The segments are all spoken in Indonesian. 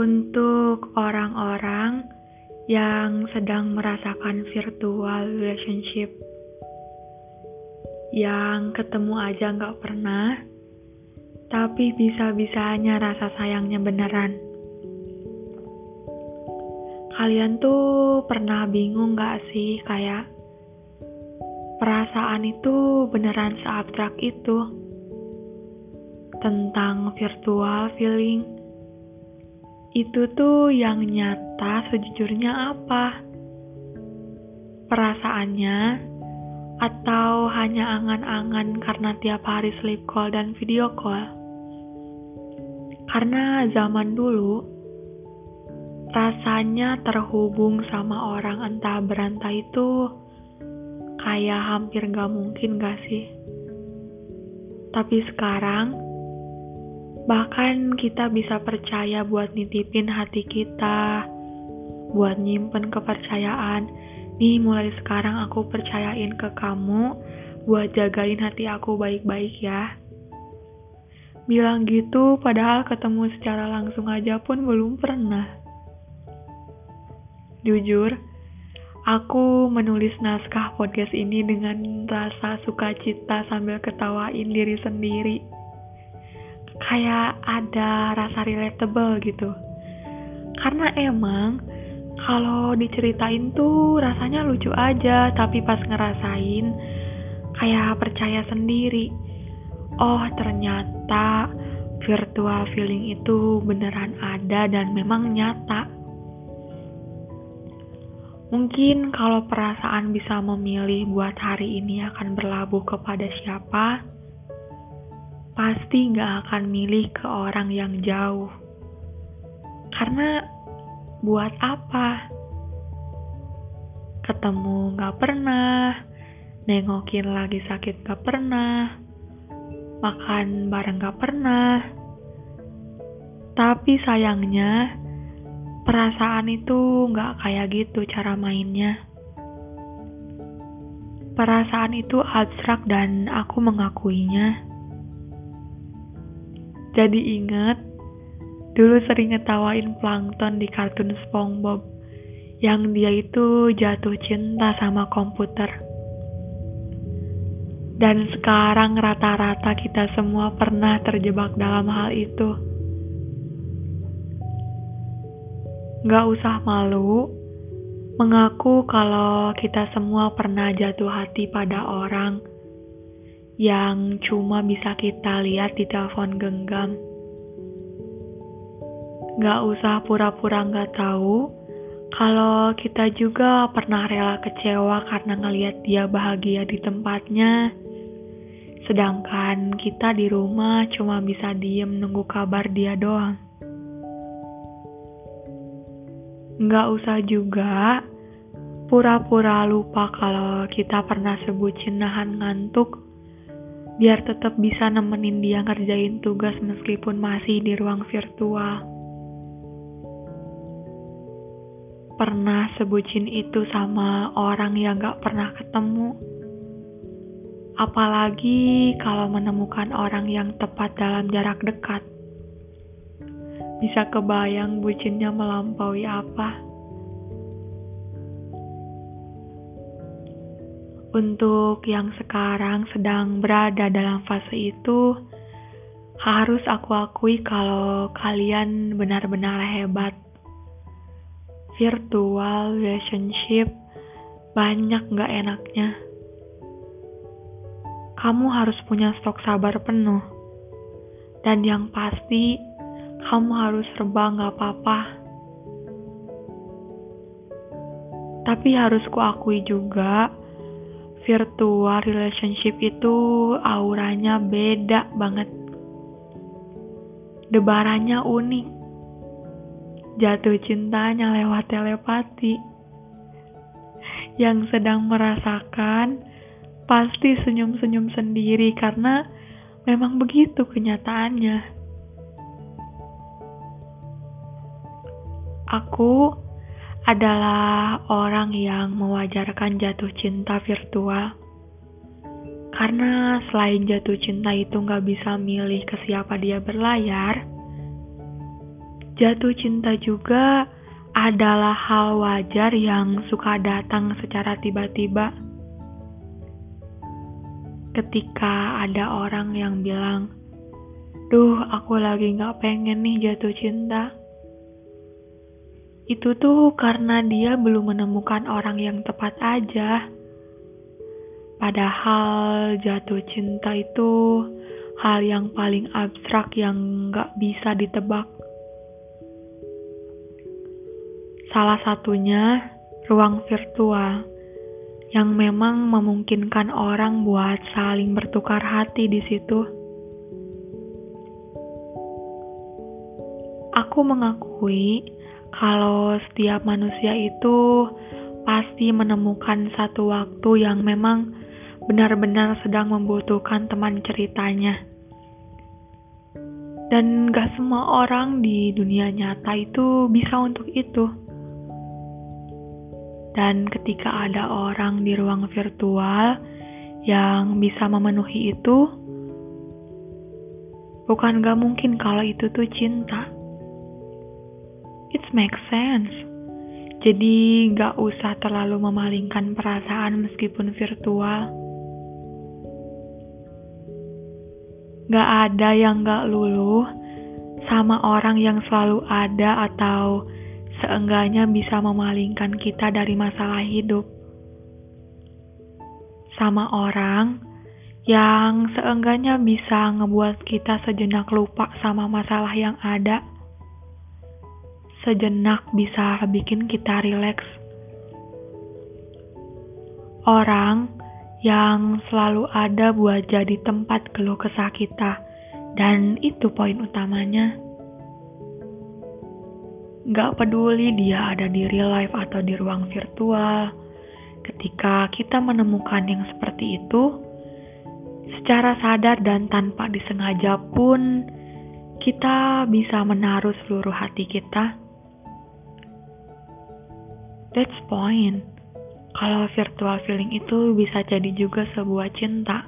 Untuk orang-orang yang sedang merasakan virtual relationship, yang ketemu aja nggak pernah, tapi bisa-bisanya rasa sayangnya beneran. Kalian tuh pernah bingung gak sih kayak perasaan itu beneran seabstrak itu? Tentang virtual feeling itu tuh yang nyata sejujurnya apa? Perasaannya? Atau hanya angan-angan karena tiap hari sleep call dan video call? Karena zaman dulu rasanya terhubung sama orang entah berantai itu kayak hampir gak mungkin gak sih? Tapi sekarang Bahkan kita bisa percaya buat nitipin hati kita, buat nyimpen kepercayaan. Nih mulai sekarang aku percayain ke kamu buat jagain hati aku baik-baik ya. Bilang gitu padahal ketemu secara langsung aja pun belum pernah. Jujur, aku menulis naskah podcast ini dengan rasa sukacita sambil ketawain diri sendiri kayak ada rasa relatable gitu. Karena emang kalau diceritain tuh rasanya lucu aja, tapi pas ngerasain kayak percaya sendiri. Oh, ternyata virtual feeling itu beneran ada dan memang nyata. Mungkin kalau perasaan bisa memilih buat hari ini akan berlabuh kepada siapa, pasti nggak akan milih ke orang yang jauh. Karena buat apa? Ketemu nggak pernah, nengokin lagi sakit nggak pernah, makan bareng nggak pernah. Tapi sayangnya, perasaan itu nggak kayak gitu cara mainnya. Perasaan itu abstrak dan aku mengakuinya. Jadi inget, dulu sering ngetawain plankton di kartun SpongeBob, yang dia itu jatuh cinta sama komputer. Dan sekarang rata-rata kita semua pernah terjebak dalam hal itu. Gak usah malu, mengaku kalau kita semua pernah jatuh hati pada orang yang cuma bisa kita lihat di telepon genggam. Gak usah pura-pura gak tahu kalau kita juga pernah rela kecewa karena ngelihat dia bahagia di tempatnya. Sedangkan kita di rumah cuma bisa diem nunggu kabar dia doang. Gak usah juga pura-pura lupa kalau kita pernah sebutin nahan ngantuk biar tetap bisa nemenin dia ngerjain tugas meskipun masih di ruang virtual. Pernah sebutin itu sama orang yang gak pernah ketemu. Apalagi kalau menemukan orang yang tepat dalam jarak dekat. Bisa kebayang bucinnya melampaui apa. Untuk yang sekarang sedang berada dalam fase itu, harus aku akui kalau kalian benar-benar hebat. Virtual relationship banyak gak enaknya. Kamu harus punya stok sabar penuh. Dan yang pasti, kamu harus serba gak apa-apa. Tapi harus kuakui juga, virtual relationship itu auranya beda banget. Debarannya unik. Jatuh cintanya lewat telepati. Yang sedang merasakan pasti senyum-senyum sendiri karena memang begitu kenyataannya. Aku adalah orang yang mewajarkan jatuh cinta virtual. Karena selain jatuh cinta itu nggak bisa milih ke siapa dia berlayar, jatuh cinta juga adalah hal wajar yang suka datang secara tiba-tiba. Ketika ada orang yang bilang, "Duh, aku lagi gak pengen nih jatuh cinta." Itu tuh karena dia belum menemukan orang yang tepat aja. Padahal jatuh cinta itu hal yang paling abstrak yang gak bisa ditebak. Salah satunya ruang virtual yang memang memungkinkan orang buat saling bertukar hati di situ. Aku mengakui kalau setiap manusia itu pasti menemukan satu waktu yang memang benar-benar sedang membutuhkan teman ceritanya. Dan gak semua orang di dunia nyata itu bisa untuk itu. Dan ketika ada orang di ruang virtual yang bisa memenuhi itu, bukan gak mungkin kalau itu tuh cinta. It makes sense. Jadi gak usah terlalu memalingkan perasaan meskipun virtual. Gak ada yang gak luluh sama orang yang selalu ada atau seenggaknya bisa memalingkan kita dari masalah hidup. Sama orang yang seenggaknya bisa ngebuat kita sejenak lupa sama masalah yang ada. Sejenak bisa bikin kita rileks. Orang yang selalu ada buat jadi tempat keluh kesah kita, dan itu poin utamanya. Gak peduli dia ada di real life atau di ruang virtual. Ketika kita menemukan yang seperti itu, secara sadar dan tanpa disengaja pun, kita bisa menaruh seluruh hati kita. That's point. Kalau virtual feeling itu bisa jadi juga sebuah cinta.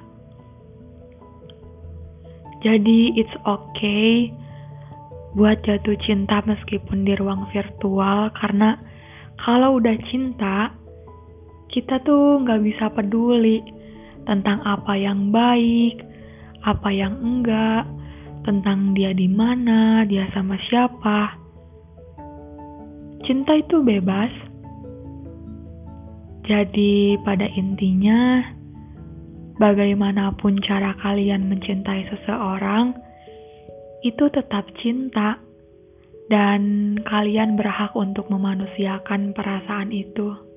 Jadi it's okay buat jatuh cinta meskipun di ruang virtual karena kalau udah cinta kita tuh nggak bisa peduli tentang apa yang baik, apa yang enggak, tentang dia di mana, dia sama siapa. Cinta itu bebas. Jadi pada intinya, bagaimanapun cara kalian mencintai seseorang, itu tetap cinta, dan kalian berhak untuk memanusiakan perasaan itu.